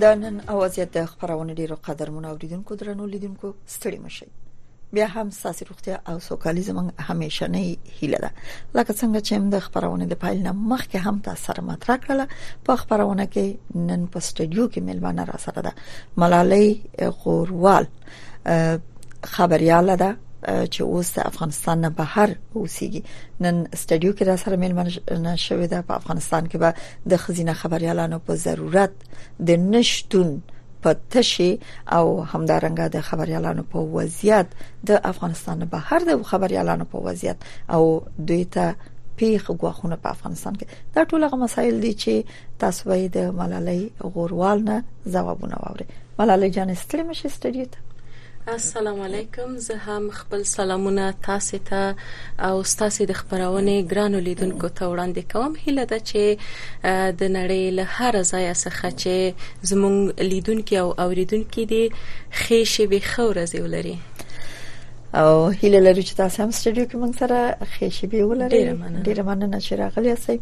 دا نن اوازيت د خبرونه ډیرو قدرمن اوریدونکو درنو لیدونکو ستړي مشي بیا هم ساسي روغتیا او سوکالي زموږ همیشه نه هیله ده لکه څنګه چې موږ د خبرونه د پایل نه مخکې هم تاسو سره مطرح کړل په خبرونه کې نن په سټډیو کې ملمنه را سره ده ملالۍ غوروال خبرياله ده چې اوس افغانستان نه بهر اوسېږي نن سټډیو کې را سره ملمنه شوې ده په افغانستان کې به د خزینه خبريالانو په ضرورت د نشټون په تشي او همدارنګه د خبريالانو په وضعیت د افغانستان بهر د خبريالانو په وضعیت او دوی ته پیښ غوښنه په افغانستان کې دا ټول هغه مسایل دي چې تاسو به د ملالۍ غوروال نه ځوابونه واوري ملالۍ جان ستړي مشه ستړي ته السلام علیکم زه هم خپل سلامونه تاسو ته او تاسو د خبرونه ګرانو لیدونکو ته وړاندې کوم هله ده چې د نړۍ له هر ځای څخه چې زموږ لیدونکو او اوریدونکو دي خې شي به خورځي ولري او هیله لرو چې تاسو هم سټډیو کې موږ سره خېشي به ولرئ ډیره مننه چې راغلی یاست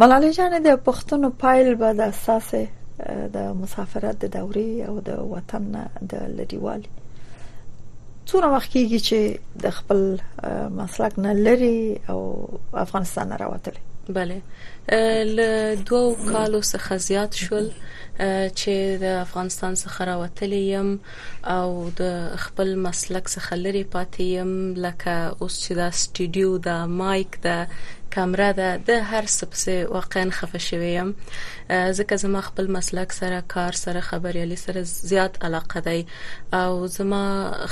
ملالې جانې د پښتنو پایل به د اساس د مسافرت د دورې او د وطن د لډیوالي څونه وخت کیږي چې د خپل مسلک نه لري او افغانستان نه راوتلي بله ل دوو کالو څخه زیات شول چې د افغانستان څخه راوتلې يم او د خپل مسلک څخه لرې پاتې یم لکه اوس چې دا سټډیو دا مایک دا کمره ده د هر څه پسې واقعا خفه شوی یم ځکه زما خپل مسلک سره کار سره خبريالي سره زیات علاقه دی او زما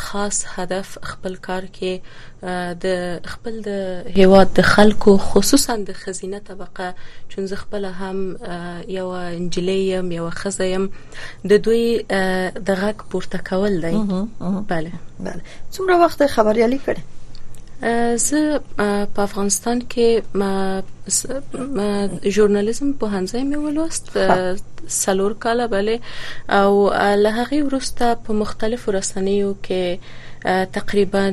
خاص هدف خپل کار کې د خپل د هیواد د خلکو خصوصا د خزینه طبقه چون زه خپل هم یو انجلی یم یو خزه یم د دوی د غږ پورته کول دی بله بله څومره وخت خبريالي کړ زه په افغانستان کې ژورنالیزم په هنځای مې ولوست سلور کاله بله او له هغه وروسته په مختلفو رسنیو کې تقریبا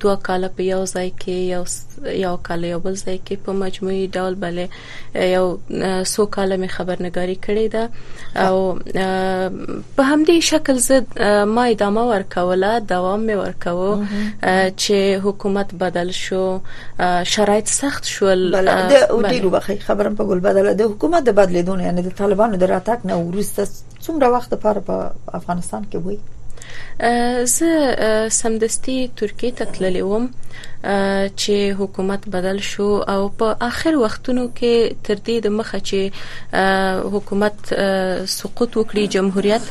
دوه کاله په یو ځای کې یو یو کال یو بل ځای کې په مجموعي ډول بلې یو سو کال می خبرنګاری کړې ده او په همدې شکل زه ما ادامه ورکوله دوام می ورکوو چې حکومت بدل شو شرایط سخت شول د ډیرو بخې خبرم په ګل بدل د حکومت د بدلیدون یعنی د طالبانو د راتګ نه ورسته څومره وخت لپاره په افغانستان کې وای زه سمدستي ترکیه ته تللی وم چې حکومت بدل شو او په آخر وختونو کې تر دې د مخه چې حکومت سقوط وکړي جمهوریت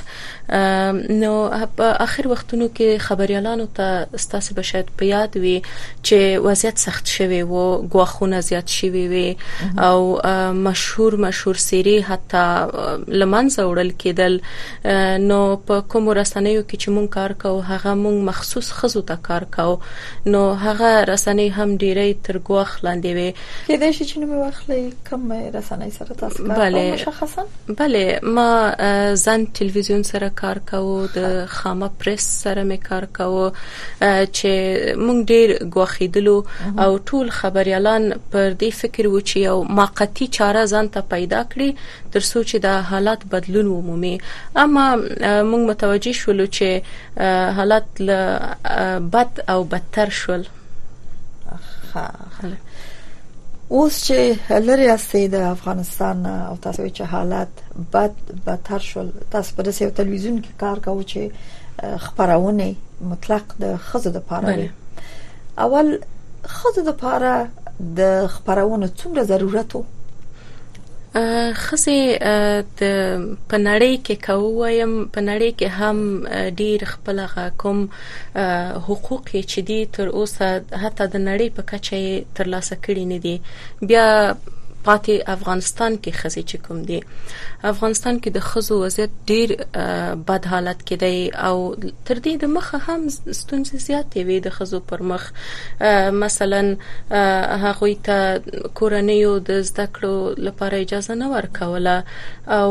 نو په آخر وختونو کې خبريالانو ته ستاسو بشایت په یاد وي چې وضعیت سخت شوی وو غواخونه زیات شوی وي او مشهور مشهور سيري حتی لمنځه وړل کېدل نو په کوم رسنیو کې چې مونږ کار کوو هغه مونږ مخصوص خزو ته کار کوو نو هغه رسنۍ هم ډیری تر غواخ لاندې وي کې د شي چې نو واخلې کوم رسنۍ سره تاسو کار کوئ مشخصا بله ما ځان ټلویزیون سره کار کوو د خامه پریس سره مې کار کوو چې مونږ ډیر غوخیدلو او ټول خبريالان پر دې فکر و چې یو ماقتی چاره ځان ته پیدا کړي تر څو چې د حالات بدلون ومومي اما مونږ متوجي شول چې حالات له بد او بدتر شول خا خلک اوس چې لری یاستئ د افغانستان او تاسو چې حالات بد بتر شول تاسو په دې یو تلویزیون کې کار کوو چې خبرونه مطلق د خزو د پاره وي اول خزو د پاره د خبرونه څومره ضرورت وو خزه د پنړې کې کوم په نړۍ کې هم ډیر خپل غا کوم حقوق یې چې دي تر اوسه حتی د نړۍ په کچه یې ترلاسه کړي نه دي بیا پاتې افغانستان کې خزي چې کوم دي افغانستان کې د خزو وضعیت ډیر بد حالت کې دی او تر دې د مخه هم ستونزې زیاتې وي د خزو پر مخ مثلا هغه ته کورنیو د زده کړو لپاره اجازه نه ورکوله او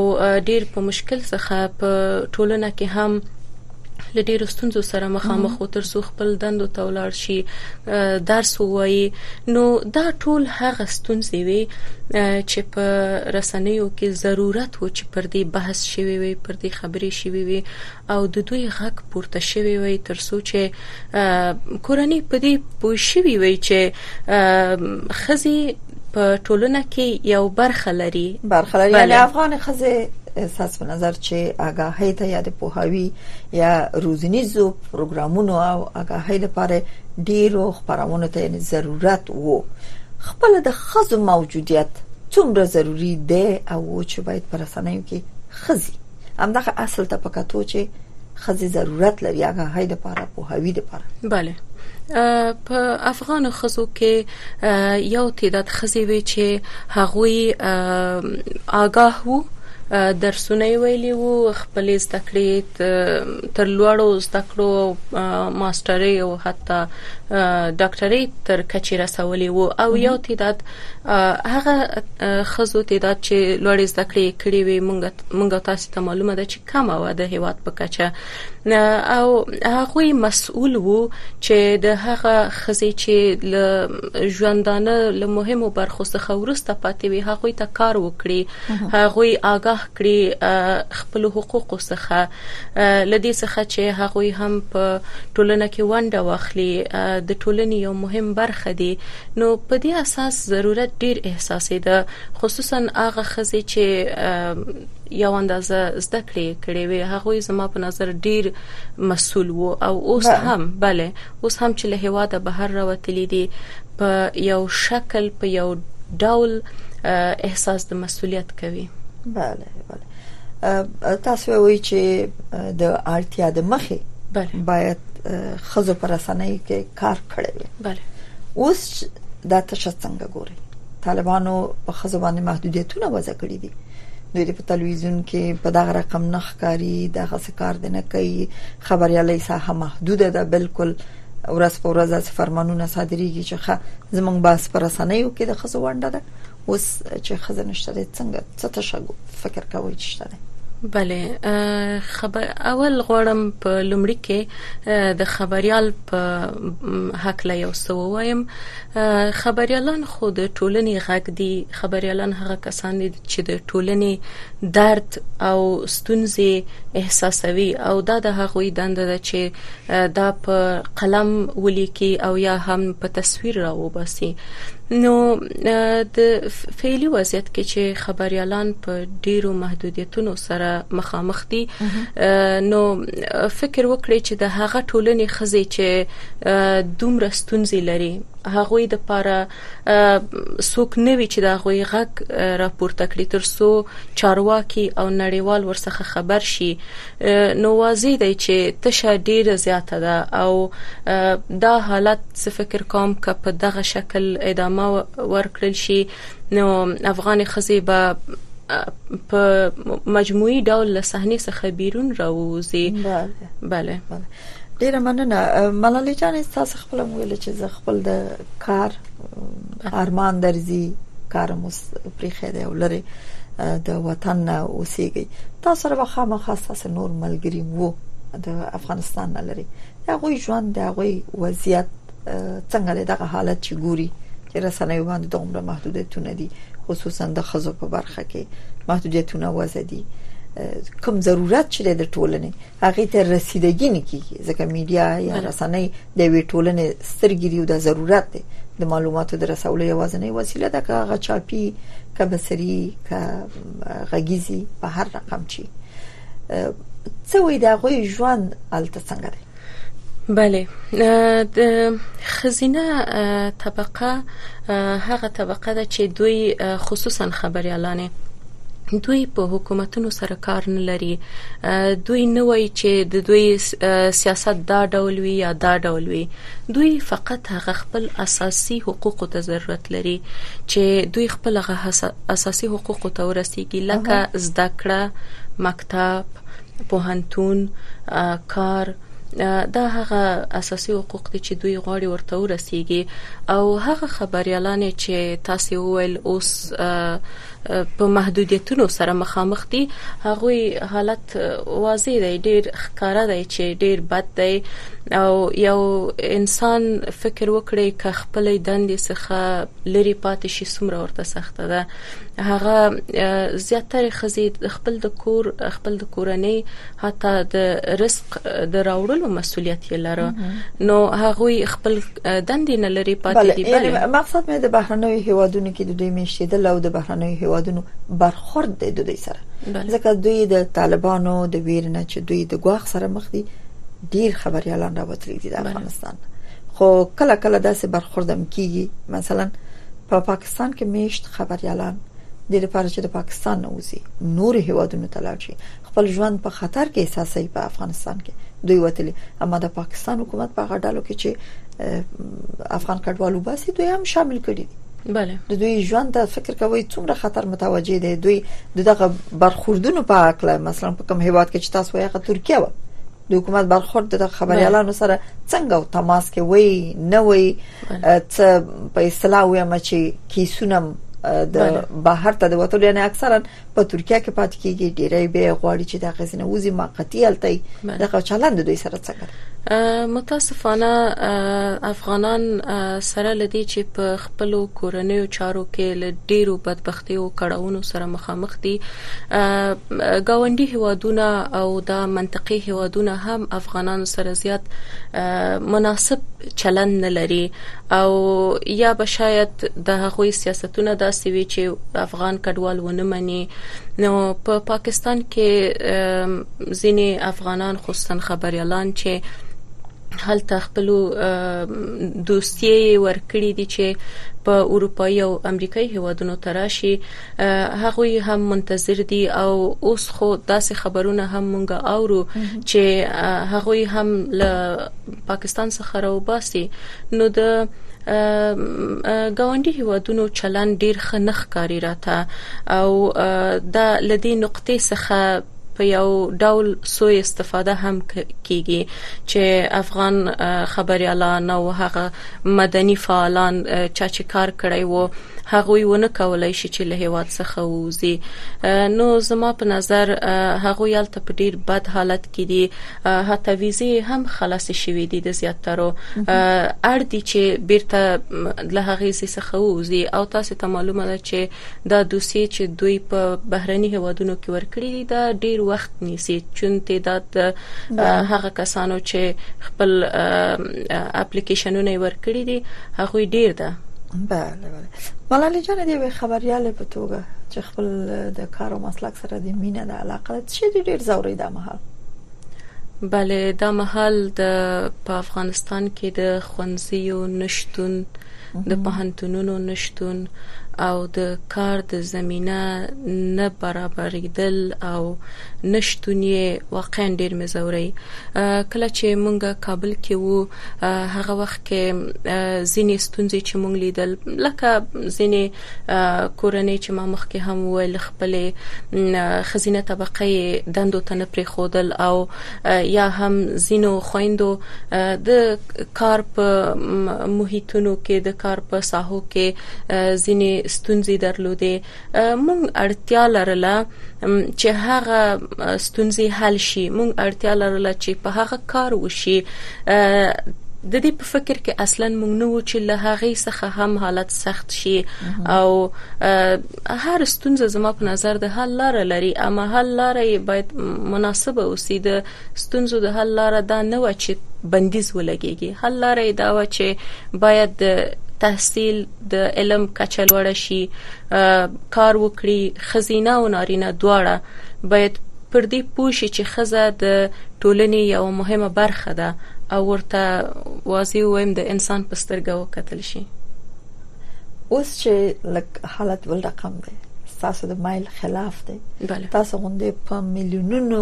ډیر په مشکل څخه په ټولنه کې هم له ډیرو ستونزو سره مخامخ وو تر څو خپل دندو ته ولاړ شي درس وایي نو دا ټول هغه ستونزې وي چې په رسنیو کې ضرورت و چې پر دې بحث شوي وي پر دې خبرې شوي وي او د دوی غږ پورته شوي وي تر څو چې کورنۍ په دې پوه شوي وي چې خزي په ټولنه کې یو برخه لري برخه لري یعنی افغان خزه احساس په نظر چې آگاهی ته یا د پوهاوی یا روزنیزو پروګرامونو او آگاهی لپاره ډیرو خبرونه ته یعنی ضرورت وو خپل د خزو موجودیت څومره ضروری دی او چې باید پر رسنیو کې خزي همدغه اصل ته په کتو چې خزي ضرورت لري هغه هاي د پاره په هوی د پاره bale په افغان خزو کې یو تعداد خزي وی چې هغوی آگاه وو درسونه ویلي وو خپل زده کړې تر لوړو زده کړو ماستري او حتی ډاکټري تر کچې رسولي وو او یو تعداد هغه خزو تعداد چې لوړې زده کړې کړې وي مونږ مونږ تاسو ته معلومه ده چې کم و د هیواد په کچه او هغه مسؤل وو چې د هغه خزې چې ل ژوندانه ل مهمو برخو څخه ورسته پاتې وي هغه ته کار وکړي هغه آگاه کړي خپل حقوق څخه له دې څخه چې هغوی هم په ټولنه کې ونډه واخلي د ټولنې یو مهم برخه دي نو په دې اساس ضرورت ډیر احساسېده خصوصا هغه خزې چې یو اندازه زده کړې کړې وي هغوی زما په نظر ډیر مسول وو او اوس هم bale اوس هم چې له هواده بهر راوتلې دي په یو شکل په یو ډول احساس د مسولیت کوي bale تاسو وایي چې د اړتیا د مخې باید خزو پر اسانۍ کې کار کړی وي بله اوس دا تشه څنګه ګوري طالبانو په خزو باندې محدودیتونه وضع کړی دي دوی په تلویزیون کې په دغه رقم نه ښکاری دغه سکار دي نه کوي خبريالي ساحه محدوده ده بالکل ورځ په ورځ فرمانونه صادريږي چې زمونږ باس پر اسانه یو کې د خزو وانډه ده اوس چې خزه نشته دی څنګه څه تشګو فکر کوي چې شته دی بله خبر اول غواړم په لومړي کې د خبريال په حق لا یو څه وایم خبريالان خو د ټولنې غږ دي خبريالان هغه کسان دي چې د ټولنې درد او ستونزې احساسوي او دا د هغوی دنده ده چې دا په قلم ولیکي او یا هم په تصویر راوباسي نو د فعلی وضعیت کې چې خبريالان په ډیرو محدودیتونو سره مخامخ دي نو فکر وکړي چې د هغه ټولنې خزې چې دومره ستونزې لري هغوی د پاره سوک نوي چې دا غوي غږ راپورته کړي ترسو چارواکي او نړیوال ورڅخه خبر شي نو واضح دی چې تشه ډیره زیاته ده او دا حالت څه فکر کوم که په دغه شکل ادامه ورکړل شي نو افغان خزي به په مجموعي ډول له صحنې څخه بیرون راووزي بله بله ډیره مننه ملالي جان تاسو خپل ویل چې زه خپل د کار ارمان درځي کار مو پریخه دی ولري د وطن نه اوسېږي تاسو سره خامخا تاسو نور ملګری وو د افغانستان نه لري هغه ژوند د هغه وضعیت څنګه دغه حالت چې ګوري چې رسنۍ باندې د عمر محدودیتونه دي خصوصا د خزو په برخه کې محدودیتونه وځدي کوم ضرورت چې د ټولنې هغه ته رسیدګی نه کیږي ځکه میډیا یا رسنۍ د وی ټولنې سترګې دی او د ضرورت دی د معلوماتو د رسولو یوازنۍ وسیله ده که هغه چاپی که بصری که غږیزي په هر رقم چی څه وي دا غوي ژوند الته څنګه دی بله د خزینه طبقه هغه طبقه ده چې دوی خصوصا خبريالانه دوی په حکومتونو سره کار نه لري دوی نه وایي چې د دوی سیاست دا ډول وي یا دا ډول وي دوی فقط هغه خپل اساسي حقوق ته ضرورت لري چې دوی خپل هغه اساسي حقوق ته ورسیږي لکه زده کړه مکتب پوهنتون کار دا هغه اساسي حقوق دي چې دوی غواړي ورته ورسیږي او هغه خبريالان چې تاسو وویل اوس په محدودیتونو سره مخامخ دي هغوی حالت واضح دی ډیر ښکاره دی چې ډیر بد دی او یو انسان فکر وکړي که خپل دندې څخه لری پاتې شي څومره ورته سخته ده هغه زیاتره خزي خپل د کور خپل د کورنۍ حتی د رزق د راوړلو مسولیت یې لرو نو هغه خپل دندې نه لرې پاتې دي بله یعنی مقصد مې د بهرنیو هیوادونو کې د دوی میشتیدل او د بهرنیو هیوادونو برخورد دی د دوی سره ځکه دوی د طالبانو د ویر نه چې دوی د ګواخ سره مخ دي ډیر خبريالان راوتلي دي د افغانستان خو کله کله داسې برخوردم کیږي مثلا په پا پاکستان کې میشت خبريالان د لپاره چې د پاکستان نه وځي نور هیوادونو ته لاړ شي خپل ژوند په خطر کې احساسوي په افغانستان کې دوی وتلي اما د پاکستان حکومت په هغه ډلو کې چې افغان کډوالو باسي دوی هم شامل کړي دي بله د دوی ژوند ته فکر کوي څومره خطر متوجه دي دوی دغه برخوردونو په اړه مثلا په کوم هیواد کې چې تاسو یې هغه ترکیه و د حکومت برخورد د خبريالانو سره څنګه او تماس کې وای نه وای څه په اصطلاح وایم چې کیسونم د بهر ته د وټول یعنی اکثرا په ترکیه کې پات کیږي ډیری به غواړي چې د غزنه وزي موقتی الته دغه چلند دوی سره څنګه متاسفانه افغانان سره لدی چې په خپل کورنیو چارو کې له ډیرو بدبختی او کړهونو سره مخامخ دي گاونډي هوادونه او د منطقي هوادونه هم افغانان سره زیات مناسب چلند نه لري او یا به شاید د هغوی سیاستونه داسې وي چې افغان کډوال ونه مني نو په پاکستان کې ځینې افغانان خصوصا خبريالان چې هلته خپل دوستي ورکړي دي چې په اروپאי او امریکایي هیوادونو تراشي هغه هم منتظر دي او اوس خو داسې خبرونه هم مونږه اورو چې هغه هم له پاکستان څخه راوباسي نو د ګاونډي هیوادونو چلن ډیر ښه نخ کاری راته او دا لدی نقطې څخه په یو ډول سوء استفاده هم کیږي چې افغان خبريالان او هغه مدني فعالان چا چې کار کړی وو هغوی ونه کولای شي چې له هیواد څخه ووزي نو زما په نظر هغوی الته په ډیر بد حالت کې دي حتی ویزه هم خلاص شوې دي د زیاترو اړ دي چې بیرته له هغه څخه ووزي او تاسو ته معلومه ده چې دا دوسیه چې دوی په بهرني هیوادونو کې ورکړي دي دا ډیر وخت نیسی چون تعداد هغه کسانو چې خپل اپلیکیشنونه ورکړي دي هغه ډیر ده بله بله ملالي جان دی وی خبريال په توګه چې خپل د کار او مسلک سره د مینه د علاقه چې ډیر زوري د محل بله دا محل د په افغانستان کې د خونځیو نشتون د پوهنتونونو نه شتون او د کار د زمينه نه برابرېدل او نه شتون یې واقعا ډېر مې زوري کله چې مونږ کابل کې وو هغه وخت کې ځینې ستونزې چې مونږ لیدل لکه ځینې کورنۍ چې ما مخکې هم ویل خپلې خزینه طبقه یې دندو ته نه پرې خودل او یا هم ځینو خويندو د کار په محیطونو کې د کار په ساحو کې ځینې ستونزې درلودې مونږ اړتیا لرله چې هغه ستونزې حل شي مونږ اړتیا لرله چې په هغه کار وشي د دې په فکر کې اصلا مونږ نه و چې له هغه څخه هم حالت سخت شي او هر ستونزه زما په نظر د حل لاره لري اما حل لاره یې باید مناسبه اوسي د ستونزو د حل لاره دا نه و چې بندیز ولګیږي حل لاره یې دا و چې باید د تحصیل د علم کچه لوړه شي کار وکړي خزینه او نارینه دواړه باید پر دې پوه شي چې خزه د ټولنې یو مهمه برخه ده او ورته واضح وایم د انسان په سترګه وکتل شي اوس چې لک حالت ول رقم دی تاسو د مایل خلاف دی تاسو غوندې په میلیونونو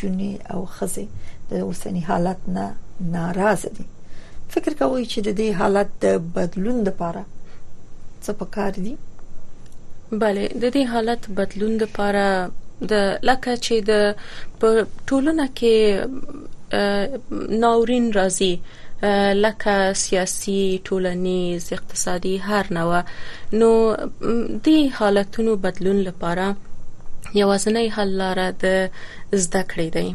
جونی او خزه د اوسنی حالت نه ناراض دي فکر کوي چې د دې حالت د بدلون لپاره څه پکار دي بله د دې حالت بدلون لپاره د لکه چې د ټولنه کې ناورین راځي لکه سیاسي، ټولنیز، اقتصادي هر نوع نو دي حالتونو بدلون لپاره یوازنۍ حل لاره د زده کړې دی.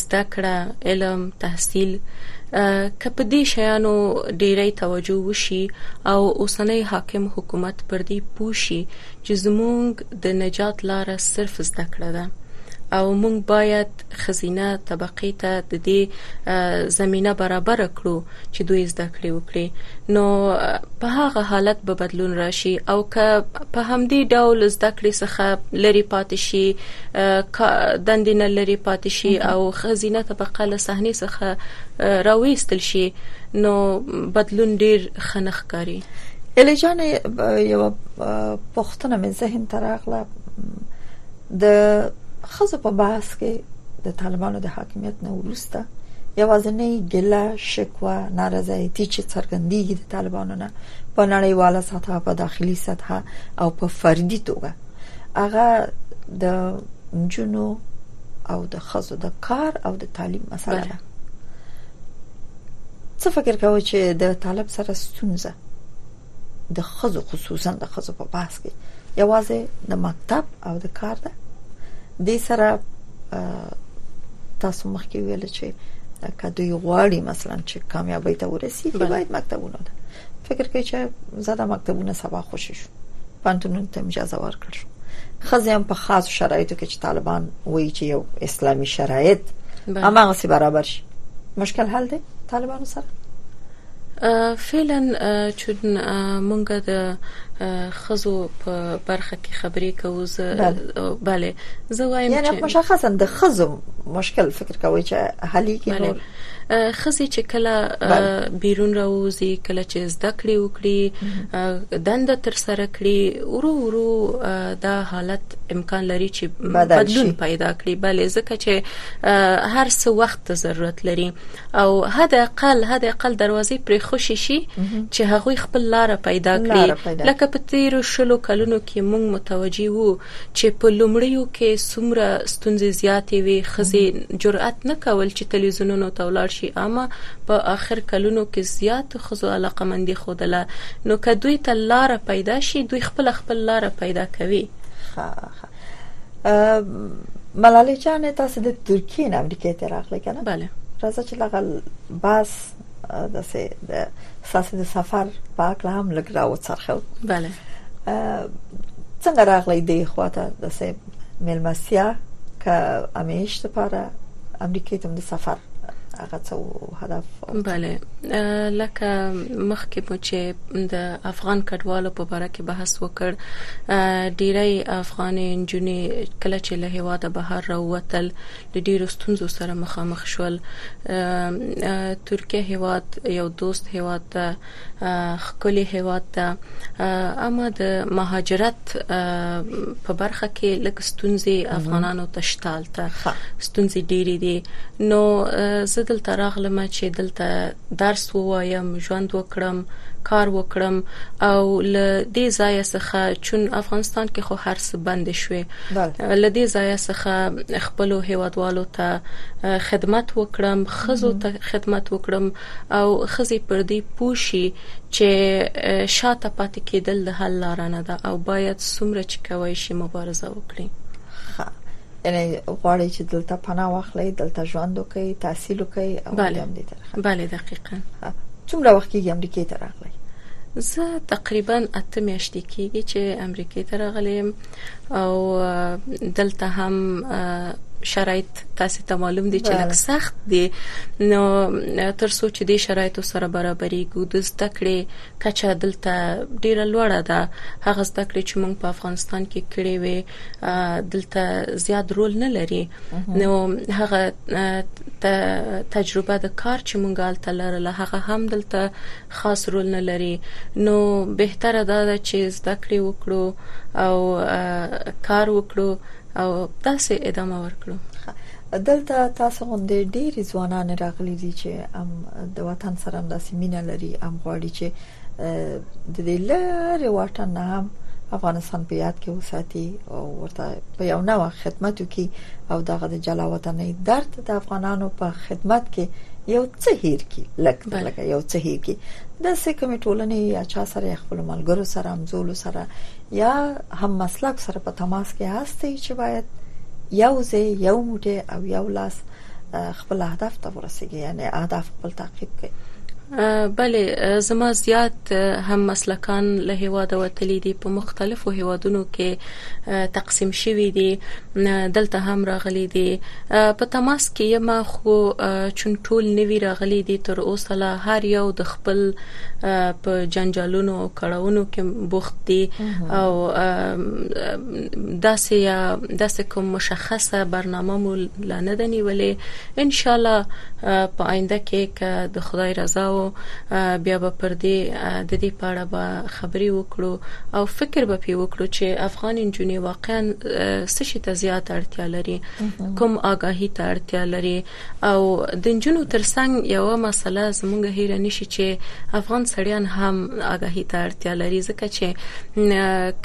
زده کړه، علم، تحصیل که په دې شیانو ډیری توجه وشي او اوسنۍ حاکم حکومت پر دې پوه شي چې زموږ د نجات لاره صرف زده کړه ده او موږ باید ښځینه طبقې ته د دې زمینه برابره کړو چې دوی زده کړې وکړي نو په هغه حالت به بدلون راشي او که په همدې ډول زده کړې څخه لري پاتې شي دندې نه لري پاتې شي او ښځینه طبقه له صحنې څخه راوېستل شي نو بدلون ډیر خنخ کاری الیجان یو پښتنه مې ذهن تراغله د ښځو په بحث کې د طالبانو د حاکمیت نه وروسته یوازنۍ ګله شکوه نارضایتي چې څرګندېږي د طالبانو نه په نړیواله سطح په داخلي سطح او په فردي توګه هغه د جنو او د خزو د کار او د تعلیم مسله ده څه فکر کوئ چې د طالب سره ستونزه د خزو خصوصا د خزو په بحث کې یوازې د مکتب او د کار ده د سره تاسو مخکې ویل چې که دوی غواړي مثلا چې کامیابی ته ورسیږي بله. باید مکتبونه ده فکر کوي چې زړه مکتبونه سبا خوشی شو پانتونو ته اجازه ورکړ شو خزه هم په خاص شرایطو کې چې طالبان وایي چې یو اسلامي شرایط همغه سي برابر شي مشکل حل دی طالبانو سره فعلا چون مونږ د خزو په برخه کې خبرې کوو زه bale زه وایم چې یعنی مشخصا د خزو مشکل فکر کوي چې حلی کې نور خزي چې کله بیرون راوځي کله چې زده کړې وکړي دند تر سره کړي ورو ورو دا حالت امکان لري چې بدلون پیدا کړي بلې ځکه چې هر څه وخت ضرورت لري او حد اقل حد اقل دروازې پرې خوشي شي چې هغوی خپل لار پیدا کړي لکه په تیرو شلو کلونو کې مونږ متوجي وو چې په لومړیو کې څومره ستونزې زیاتې وي خزي جرأت نه کول چې تلویزیونونو ته ولاړ شي اما په آخر کلونو کې زیات خزو علاقه مندي خودله نو که دوی ته لار پیدا شي دوی خپل خپل لار پیدا کوي ښه ملالی جان تاسو د ترکیه نه امریکا ته راغلی کنه بله راځه چې لغل بس د سه د ساسه د سفر په اړه هم لګ را وڅرخو بله څنګه راغلی دی خواته د سه ملمسیا که امیش لپاره امریکا ته د سفر هغه څو بله لکه مخکې مو چې د افغان کډوالو په اړه کې بحث وکړ ډیری افغان انجونې کله چې له هواده بهر راووتل د ډیرو ستونزو سره مخامخ شول ترکیه هواد یو دوست هواد ښکلی هیواد ده اما د مهاجرت په برخه کې لکه ستونزې افغانانو ته شته الته ستونزې ډېرې دي نو زه دلته راغلم چې دلته درس وایم ژوند وکړم کار وکړم او ل دې ځای څخه چون افغانستان کې خو هر څه بند شوي ل دې ځای څخه خپل هیوادوالو ته خدمت وکړم خزو ته خدمت وکړم او ښځې پر دې پوه شي چې شاته پاتې کېدل د حل لاره نه ده او باید څومره چې کوی شي مبارزه وکړي. ښه یعنی غواړی چې دلته پناه واخلئ دلته ژوند وکړئ تحصیل وکړئ او بله. بیا هم دې ته راغلئ بله دقیقا څومره وخت کېږي امریکې ته راغلئ؟ زه تقریبا اته میاشتې کېږي چې امریکې ته راغلې یم او دلته هم شرایط. سخت تاسو ته معلوم دي چې لږ سخت دي نو تر څو چې د شرایطو سره برابرې ګود زده کړې کچه دلته ډیره لوړه ده هغه زده کړې چې موږ په افغانستان کې کړې وي دلته زیات رول نه لري نو هغه تجربه د کار چې موږ دلته لرله هغه هم دلته خاص رول نه لري نو بهتره دا ده چې زده کړې وکړو او کار وکړو او داسې ادامه ورکړو دلته تاسو غوندې ډېری ځوانان راغلي دي چې ام د وطن سره هم داسې مینه لري ام غواړي چې د دې لارې واټن نه هم افغانستان په یاد کې وساتي او ورته په یو نوع خدمت وکړي او دغه د جلا وطنۍ درد د افغانانو په خدمت کې یو څه هیر کی لک بله. لکه یو څه هیر کی داسې کومې ټولنې یا چا سره یا خپل ملګرو سره همزولو سره یا هم مسلک سره په تماس کې هستئ چې باید یو ځای یو موټی او یو لاس خپل هدف ته ورسیږي یعنی اهداف خپل تعقیب کړئ بله زما زیات هم مسلکان له هواده وتلی دي په مختلفو هوادونو کې تقسیم شوی دي دلته هم راغلي دي په تماس کې یم خو چون ټول نوي راغلي دي تر اوسه لا هر یو د خپل په جنجالونو او کړهونو کې بوخت دي او داسې یا داسې کوم مشخصه برنامه مو لا نه ده نیولې ان شاء الله په آینده کې که د خدای رضا او بیا به پر دې د دې پاړه به خبرې وکړو او فکر به پی وکړو چې افغان انجونې واقعا څه شي ته زیات اړتیا لري کوم آگاهی ته اړتیا لري او د جنونو ترڅنګ یو مسله زمونږ هیر نشي چې افغان سړیان هم آگاهی ته اړتیا لري ځکه چې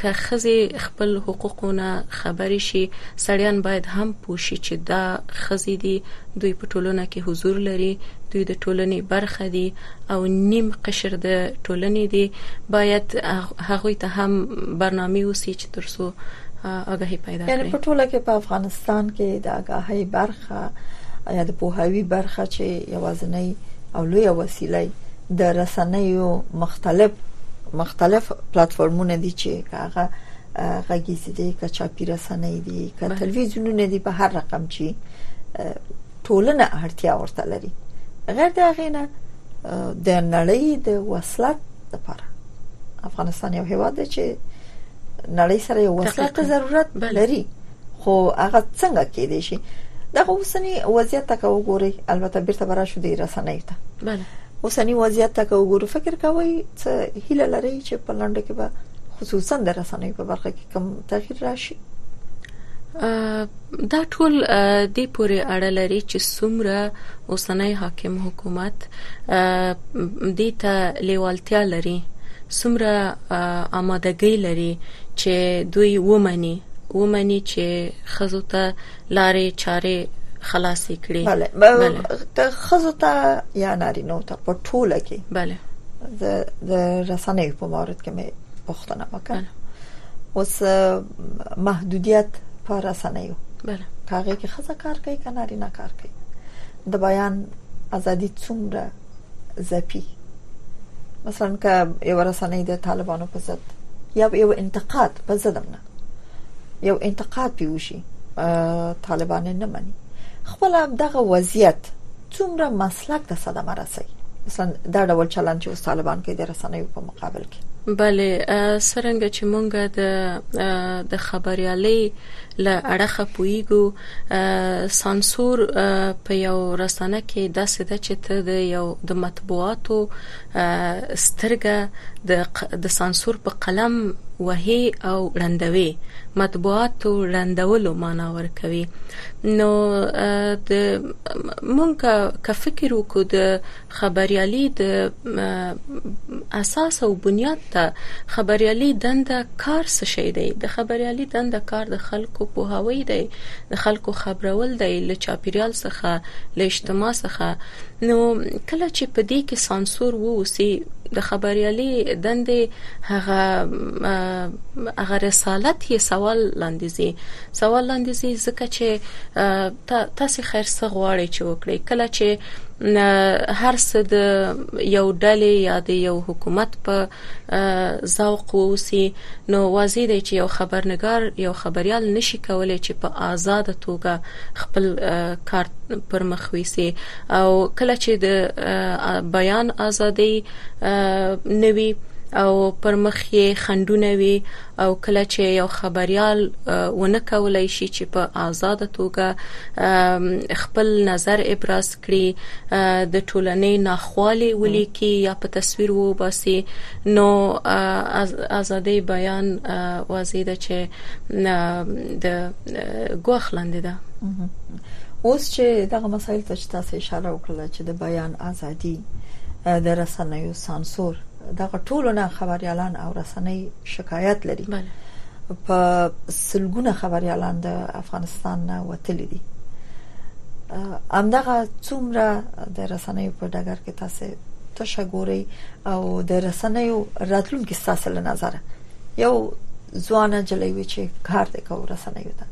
که خزي خپل حقوقونه خبر شي سړیان باید هم پوښي چې دا خزي دي دوی په ټولنه کې حضور لري دوی د ټولنې برخه دي او نیم قشر د ټولنې دي باید هغه ته هم برنامه وسی تر څو آگاهي پیدا کړي یعنی په ټوله کې په افغانستان کې د آگاهي برخه یا د پوهاوی برخه چې یوازنۍ او لوی وسیله د رسنیو مختلف مختلف پلیټفارمونه دي چې هغه غږیز دي که چاپی رسنۍ دي که تلویزیونونه دي په هر رقم چې ټولنه اړتیا ورته لري غیر د غینه د نړۍ د وصلت لپاره افغانستان یو هیواد دی چې نړۍ سره یو وسله ته ضرورت لري خو هغه څنګه کې دي شي دا اوسنی وضعیت تک وګوري البته بیرته برا شو دی رسنۍ ته بله اوسنی وضعیت تک وګورو فکر کوي چې هیله لري چې په لنډو کې به خصوصا د رسنۍ په برخه کې کم تغییر راشي دا ټول دې پورې اړه لري چې څومره اوسنی حاکم حکومت دې ته لیوالتیا لري، څومره آمادګۍ لري چې دوی ومني، ومني چې ښځو ته لارې چارې خلاصې کړي. بله، ښځو ته یا نارینهوو ته په ټوله کې د رسنیو په مورد کې مې پوښتنه وکړه. اوس محدودیت پر رسنیو بله هغه کې خزه کار کوي کناري نه کار کوي د بیان ازادي څومره زپی مثلا که یو رسنۍ د طالبانو په ضد یا یو انتقاد په ضد نه یو انتقاد پیوشي طالبان نه مني خپل دغه وضعیت څومره مسلک ته صدمه رسي مثلا دا ډول چلند چې اوس طالبان کوي د رسنیو په مقابل کې بله سرنګ چې مونږه د د خبريالي ل اړخه پويګو سانسور په یو رسنه کې د سده چې ته د یو د مطبوعاتو سترګه د د سانسور په قلم وهي او رندوي مطبوعاتو رندولو معنا ورکوي نو د مونږ که فکر وکړو د خبریالي د اساس او بنیاد د خبریالي دنده کار څه شی دی؟ د خبریالي دنده کار د خلکو پوهاوی دی، د خلکو خبرول دی، له چاپیریال څخه، له اجتماع څخه نو کله چې په دې کې سانسور واوسي د خبریالي دندې هغه هغه رسالت یې سوال لاندې ځي، سوال لاندې ځي ځکه چې ته تاسو خیر څه غواړئ چې وکړئ کله چې هر څه د یو ډلې یا د یو حکومت په ذوق ووسی نو واضح دی چې یو خبرنګار یو خبريال نشي کولای چې په آزاد توګه خپل کار پر مخ ويسي او کله چې د بیان ازادي نوي او پر مخ یې خندونه وي او کله چې یو خبريال ونه کولای شي چې په آزاد توګه خپل نظر ابراز کړي د ټولنې ناخوالي ولیکي یا په تصویر وو باسي نو آزادې بیان واضح ده چې د ګوخ لاندې ده اوس چې دغه مسایل ته تاسو اشاره وکړه چې د بیان ازادي د رسنیو سانسور دغه ټولو نه خبريالان او رسنۍ شکایت لري بله. په سلګونه خبريالان د افغانستان نه وتلي دي امدغه څومره د رسنۍ په ډګر کې تاسو تشه ګوري او د رسنیو راتلونکي ستاسو له نظره یو ځوانه جلې وی چې کار د کو رسنیو ته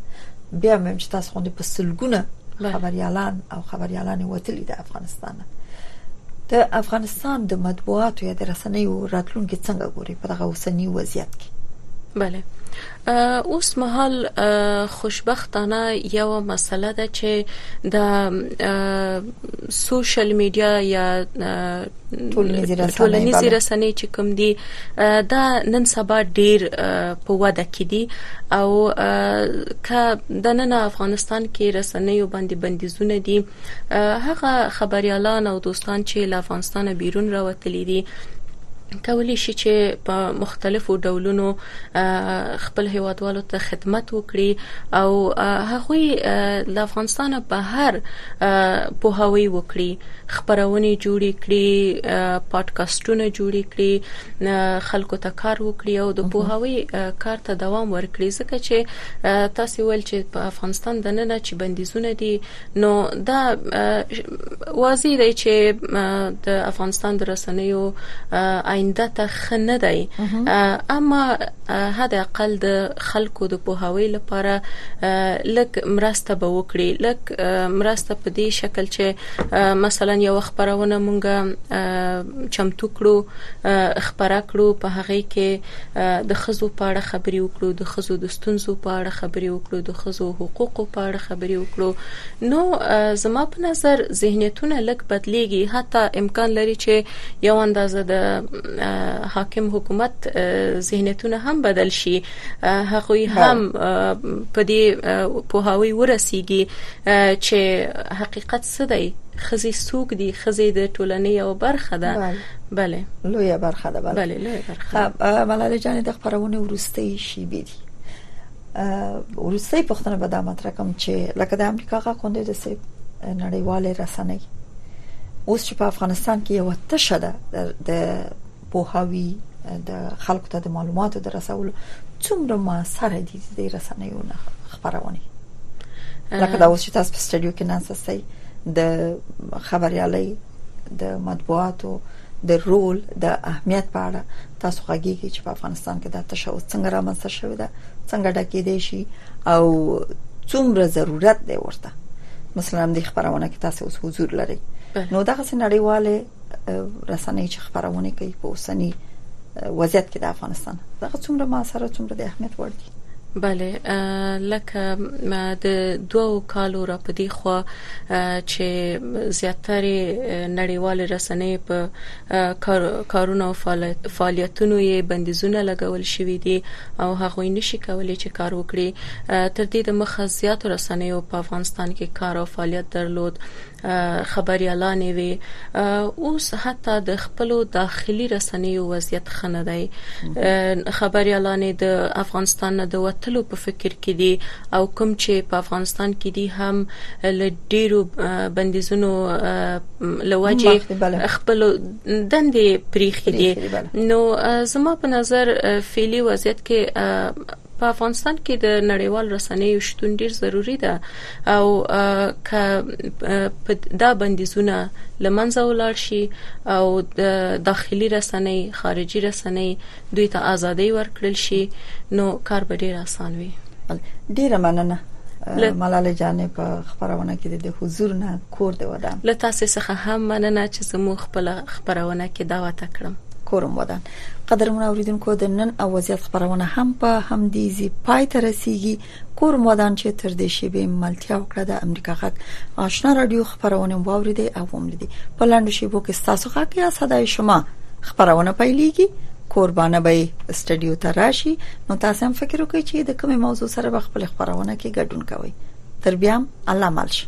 بیا مې چې تاسو غونډې په سلګونه خبريالان او خبريالان وتلی د افغانستان د افغانستان د مطبوعاتو یا د رسنیو راتلونکي څنګه ګوري په دغه اوسنی وضعیت کې بله اوس مهال خوشبختانه یو مسله ده چې د سوشل میډیا یا ټولنیزې رسنۍ ټولنیزې رسنۍ چې کوم دي دا نن سبا ډیر په وده کې دي او ک د نن افغانستان کې رسنۍ باندې بندیزونه دي هغه خبريالان او دوستان چې له افغانستان بیرون راوتلي دي کولی شي چې په مختلفو ډولونو خپل هیوادوالو ته خدمت وکړي او هغه د افغانستان بهر په هوی وکړي خپرونې جوړې کړي، پاډکاسټونه جوړې کړي، خلکو ته کار وکړي او د پوهاوي کار ته دوام ورکړي ځکه چې تاسو ویل چې په افغانستان د ننه چې بندیزونه دي نو دا واضح دی چې د افغانستان د رسنیو آینده ته ښه نه دی اما حد اقل د خلکو د پوهاوی لپاره لږ مرسته به وکړي لږ مرسته په دې شکل چې مثلا یو خبرونه مونږه چمتو کړو خبره کړو په هغه کې د خزو په اړه خبري وکړو د خزو د ستونزو په اړه خبري وکړو د خزو حقوقو په اړه خبري وکړو نو زما په نظر ذهنیتونه لږ بدلیږي حتی امکان لري چې یو اندازه د حاکم حکومت ذهنیتونه هم بدل شي هغه هم په دې پوهاوی ورسیږي چې حقیقت څه دی خزي سوق دي خزي د ټولنې یو برخه ده بله لوی برخه ده بله لوی برخه ملاله جان د خبرونه ورسته شي بي دي ورسته پښتنه به دا مطرح کوم چې لکه د امریکا غا کوندې د سي نړیوالې رسنۍ اوس چې په افغانستان کې یو تشه ده د پوهاوی د خلکو ته د معلوماتو د رسولو څومره موثر دي د رسنیو نه خبرونه لکه دا اوس چې تاسو په سټډیو کې ناستئ د خبريالۍ د مطبوعاتو د رول د اهمیت په اړه تاسو غږیږي چې په افغانستان کې دا تشو څنګه رامنځته شوې ده څنګه ډکې دي شي او څومره ضرورت دی ورته مثلا د خبرونه کې تاسو اوس حضور لري نو دغه سنړیواله رسنۍ چې خبرونه کوي په اوسنی وضعیت کې د افغانستان دغه څومره ما سره څومره د اهمیت وړ دي بله لکه د دوو کالو را پدې خو چې زیاتره نړیوال رسنۍ په کارونو او فعالیتونو یې بندیزونه لګول شوې دي او هغه نشي کولای چې کار وکړي تر دې د مخه زیات رسنیو په افغانستان کې کار او فعالیت درلود خبریالانې وې اوس حتی د خپل داخلي رسنیو وضعیت خنه دی خبریالانې د افغانستان نه د وټلو په فکر کې دي او کوم چې په افغانستان کې دي هم ل ډیرو بندیزونو لوجه خپل دندې پریخي دي نو زما په نظر فعلی وضعیت کې په افغانستان کې د نړیوال رسنیو شتون ډیر ضروری ده او ک دا بندیزونه لمنځه ولاړ شي او د داخلي رسنۍ خارجي رسنۍ دوی ته ازادي ورکړل شي نو کار به ډیر اسان وي ډیره مننه ملاله جانې په خبرونه کې د حضور نه کور دی ودان لته سه څخه هم مننه چې زموږ خپل خبرونه کې دعوت کړم کورم ودان قدرمن اوریدونکو د نن او وضعیت خبرونه هم په همدې زی پای ته رسیدي کور مودان چې تر دې شی به ملتیا وکړه د امریکا غږ آشنا رادیو خبرونه واوریدي او هم لیدي په لاندې شی بو کې تاسو غږ یا صداي شما خبرونه پیلېږي قربانه به استډیو ته راشي نو تاسو هم فکر وکړئ چې د کومې موضوع سره به خپل خبرونه کې ګډون کوئ تر بیا الله مل شي